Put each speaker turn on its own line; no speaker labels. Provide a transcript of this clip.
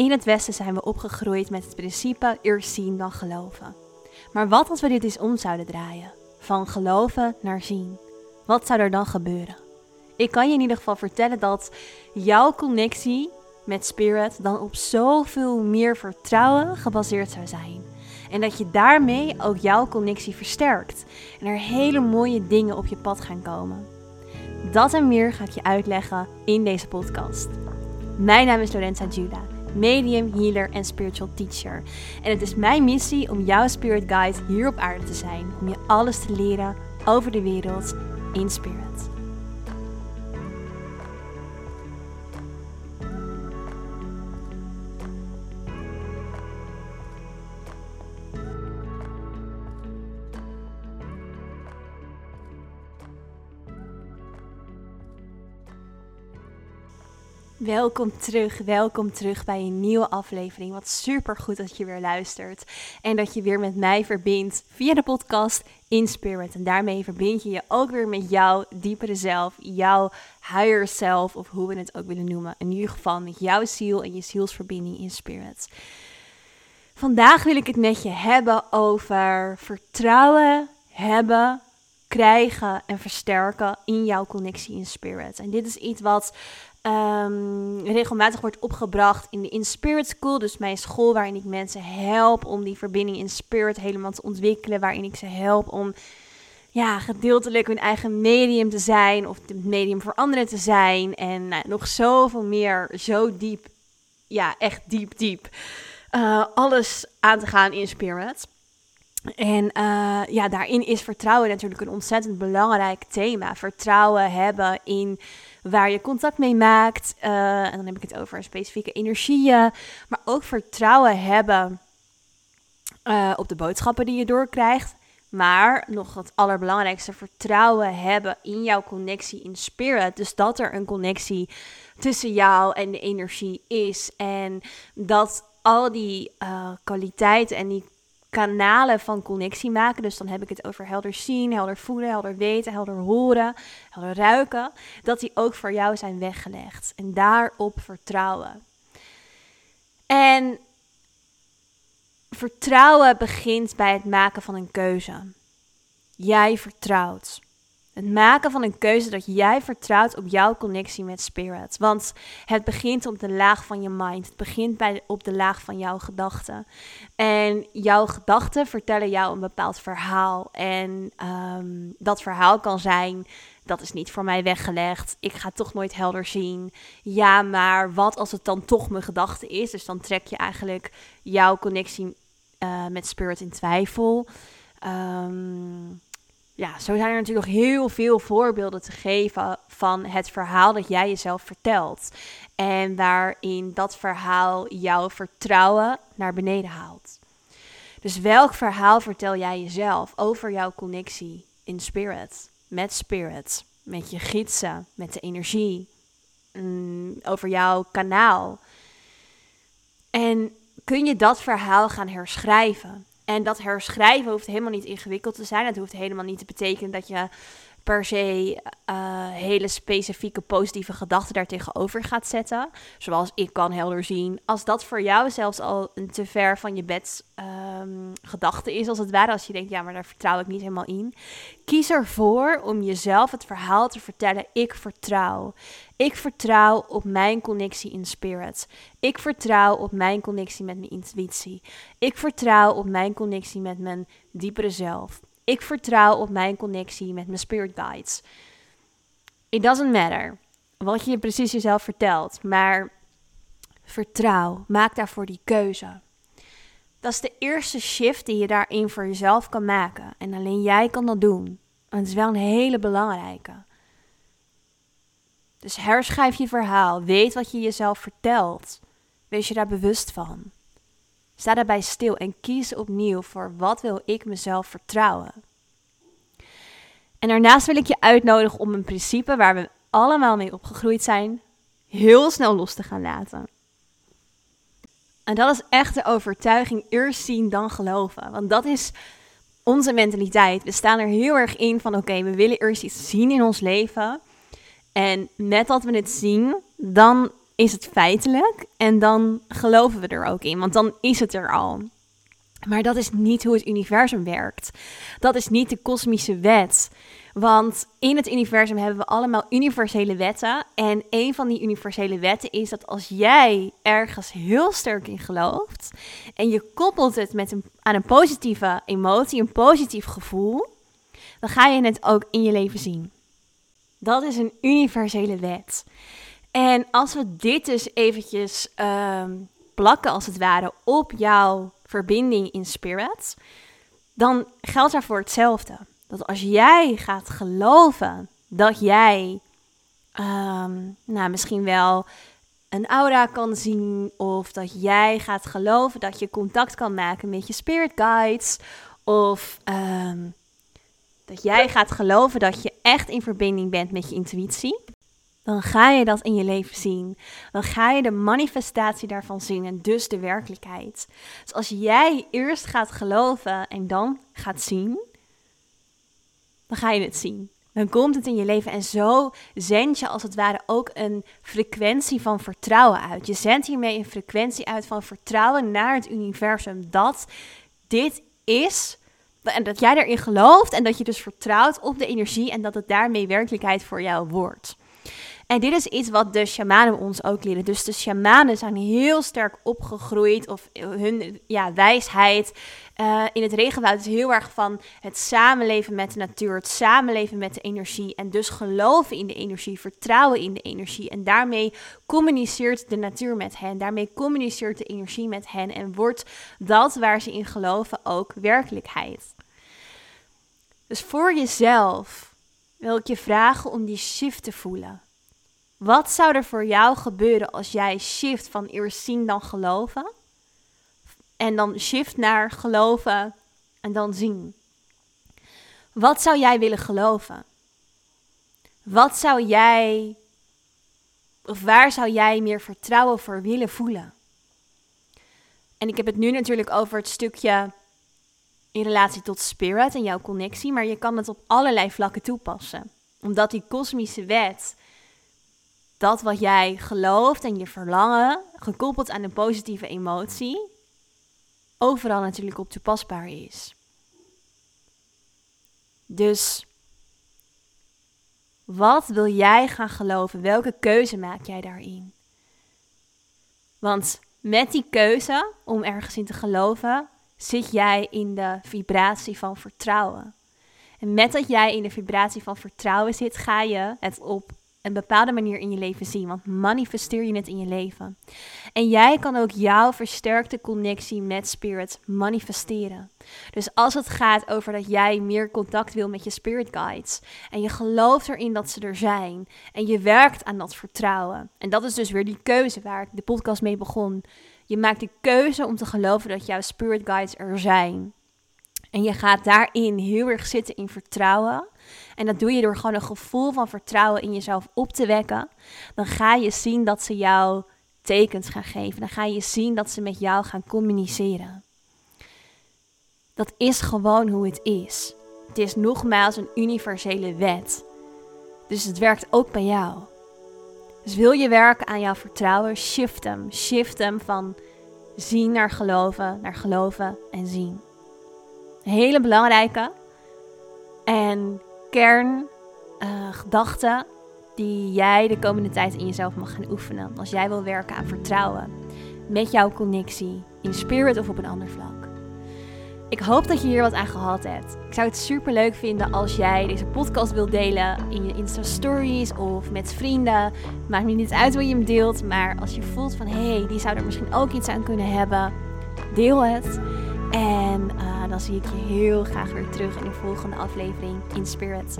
In het Westen zijn we opgegroeid met het principe eerst zien dan geloven. Maar wat als we dit eens om zouden draaien? Van geloven naar zien. Wat zou er dan gebeuren? Ik kan je in ieder geval vertellen dat jouw connectie met Spirit dan op zoveel meer vertrouwen gebaseerd zou zijn. En dat je daarmee ook jouw connectie versterkt. En er hele mooie dingen op je pad gaan komen. Dat en meer ga ik je uitleggen in deze podcast. Mijn naam is Lorenza Juda, medium, healer en spiritual teacher. En het is mijn missie om jouw spirit guide hier op aarde te zijn. Om je alles te leren over de wereld in spirit. Welkom terug, welkom terug bij een nieuwe aflevering. Wat super goed dat je weer luistert en dat je weer met mij verbindt via de podcast In Spirit. En daarmee verbind je je ook weer met jouw diepere zelf, jouw higher self of hoe we het ook willen noemen. In ieder geval met jouw ziel en je zielsverbinding in Spirit. Vandaag wil ik het met je hebben over vertrouwen hebben krijgen en versterken in jouw connectie in spirit. En dit is iets wat um, regelmatig wordt opgebracht in de In Spirit School. Dus mijn school waarin ik mensen help om die verbinding in spirit helemaal te ontwikkelen. Waarin ik ze help om ja, gedeeltelijk hun eigen medium te zijn. Of het medium voor anderen te zijn. En nou, nog zoveel meer, zo diep. Ja, echt diep, diep. Uh, alles aan te gaan in spirit. En uh, ja, daarin is vertrouwen natuurlijk een ontzettend belangrijk thema. Vertrouwen hebben in waar je contact mee maakt. Uh, en dan heb ik het over specifieke energieën. Maar ook vertrouwen hebben uh, op de boodschappen die je doorkrijgt. Maar nog het allerbelangrijkste, vertrouwen hebben in jouw connectie in spirit. Dus dat er een connectie tussen jou en de energie is. En dat al die uh, kwaliteiten en die kanalen van connectie maken. Dus dan heb ik het over helder zien, helder voelen, helder weten, helder horen, helder ruiken. Dat die ook voor jou zijn weggelegd. En daarop vertrouwen. En vertrouwen begint bij het maken van een keuze. Jij vertrouwt. Het maken van een keuze dat jij vertrouwt op jouw connectie met spirit. Want het begint op de laag van je mind. Het begint bij, op de laag van jouw gedachten. En jouw gedachten vertellen jou een bepaald verhaal. En um, dat verhaal kan zijn dat is niet voor mij weggelegd. Ik ga toch nooit helder zien. Ja, maar wat als het dan toch mijn gedachte is? Dus dan trek je eigenlijk jouw connectie uh, met spirit in twijfel. Um, ja, zo zijn er natuurlijk nog heel veel voorbeelden te geven van het verhaal dat jij jezelf vertelt. En waarin dat verhaal jouw vertrouwen naar beneden haalt. Dus welk verhaal vertel jij jezelf over jouw connectie in spirit, met spirit, met je gidsen, met de energie, mm, over jouw kanaal? En kun je dat verhaal gaan herschrijven? En dat herschrijven hoeft helemaal niet ingewikkeld te zijn. Het hoeft helemaal niet te betekenen dat je per se uh, hele specifieke positieve gedachten daartegenover gaat zetten. Zoals ik kan helder zien. Als dat voor jou zelfs al een te ver van je bed um, gedachte is, als het ware. Als je denkt, ja, maar daar vertrouw ik niet helemaal in. Kies ervoor om jezelf het verhaal te vertellen: ik vertrouw. Ik vertrouw op mijn connectie in spirit. Ik vertrouw op mijn connectie met mijn intuïtie. Ik vertrouw op mijn connectie met mijn diepere zelf. Ik vertrouw op mijn connectie met mijn spirit guides. It doesn't matter wat je precies jezelf vertelt, maar vertrouw. Maak daarvoor die keuze. Dat is de eerste shift die je daarin voor jezelf kan maken. En alleen jij kan dat doen. En het is wel een hele belangrijke. Dus herschrijf je verhaal. Weet wat je jezelf vertelt. Wees je daar bewust van. Sta daarbij stil en kies opnieuw voor wat wil ik mezelf vertrouwen. En daarnaast wil ik je uitnodigen om een principe waar we allemaal mee opgegroeid zijn, heel snel los te gaan laten. En dat is echt de overtuiging eerst zien dan geloven. Want dat is onze mentaliteit. We staan er heel erg in van oké, we willen eerst iets zien in ons leven. En met dat we het zien, dan is het feitelijk en dan geloven we er ook in, want dan is het er al. Maar dat is niet hoe het universum werkt. Dat is niet de kosmische wet. Want in het universum hebben we allemaal universele wetten. En een van die universele wetten is dat als jij ergens heel sterk in gelooft en je koppelt het met een, aan een positieve emotie, een positief gevoel, dan ga je het ook in je leven zien. Dat is een universele wet. En als we dit dus eventjes ehm, plakken, als het ware, op jouw verbinding in spirit, dan geldt daarvoor hetzelfde. Dat als jij gaat geloven dat jij ehm, nou, misschien wel een aura kan zien, of dat jij gaat geloven dat je contact kan maken met je spirit guides, of ehm, dat jij gaat geloven dat je echt in verbinding bent met je intuïtie, dan ga je dat in je leven zien. Dan ga je de manifestatie daarvan zien en dus de werkelijkheid. Dus als jij eerst gaat geloven en dan gaat zien, dan ga je het zien. Dan komt het in je leven en zo zend je als het ware ook een frequentie van vertrouwen uit. Je zendt hiermee een frequentie uit van vertrouwen naar het universum dat dit is en dat jij erin gelooft en dat je dus vertrouwt op de energie en dat het daarmee werkelijkheid voor jou wordt. En dit is iets wat de shamanen ons ook leren. Dus de shamanen zijn heel sterk opgegroeid, of hun ja, wijsheid uh, in het regenwoud is heel erg van het samenleven met de natuur, het samenleven met de energie. En dus geloven in de energie, vertrouwen in de energie. En daarmee communiceert de natuur met hen, daarmee communiceert de energie met hen. En wordt dat waar ze in geloven ook werkelijkheid. Dus voor jezelf wil ik je vragen om die shift te voelen. Wat zou er voor jou gebeuren als jij shift van eerst zien dan geloven? En dan shift naar geloven en dan zien. Wat zou jij willen geloven? Wat zou jij, of waar zou jij meer vertrouwen voor willen voelen? En ik heb het nu natuurlijk over het stukje in relatie tot spirit en jouw connectie, maar je kan het op allerlei vlakken toepassen. Omdat die kosmische wet dat wat jij gelooft en je verlangen, gekoppeld aan een positieve emotie, overal natuurlijk op toepasbaar is. Dus wat wil jij gaan geloven? Welke keuze maak jij daarin? Want met die keuze om ergens in te geloven, zit jij in de vibratie van vertrouwen. En met dat jij in de vibratie van vertrouwen zit, ga je het op een bepaalde manier in je leven zien. Want manifesteer je het in je leven. En jij kan ook jouw versterkte connectie met spirit manifesteren. Dus als het gaat over dat jij meer contact wil met je spirit guides. En je gelooft erin dat ze er zijn. En je werkt aan dat vertrouwen. En dat is dus weer die keuze waar ik de podcast mee begon. Je maakt de keuze om te geloven dat jouw spirit guides er zijn. En je gaat daarin heel erg zitten in vertrouwen. En dat doe je door gewoon een gevoel van vertrouwen in jezelf op te wekken. Dan ga je zien dat ze jou tekens gaan geven. Dan ga je zien dat ze met jou gaan communiceren. Dat is gewoon hoe het is. Het is nogmaals een universele wet. Dus het werkt ook bij jou. Dus wil je werken aan jouw vertrouwen, shift hem. Shift hem van zien naar geloven, naar geloven en zien. Hele belangrijke. En kerngedachten uh, die jij de komende tijd in jezelf mag gaan oefenen. Als jij wil werken aan vertrouwen met jouw connectie in spirit of op een ander vlak. Ik hoop dat je hier wat aan gehad hebt. Ik zou het super leuk vinden als jij deze podcast wilt delen in je Insta Stories of met vrienden. Maakt me niet uit hoe je hem deelt, maar als je voelt van hé, hey, die zou er misschien ook iets aan kunnen hebben, deel het. En uh, dan zie ik je heel graag weer terug in de volgende aflevering in Spirit.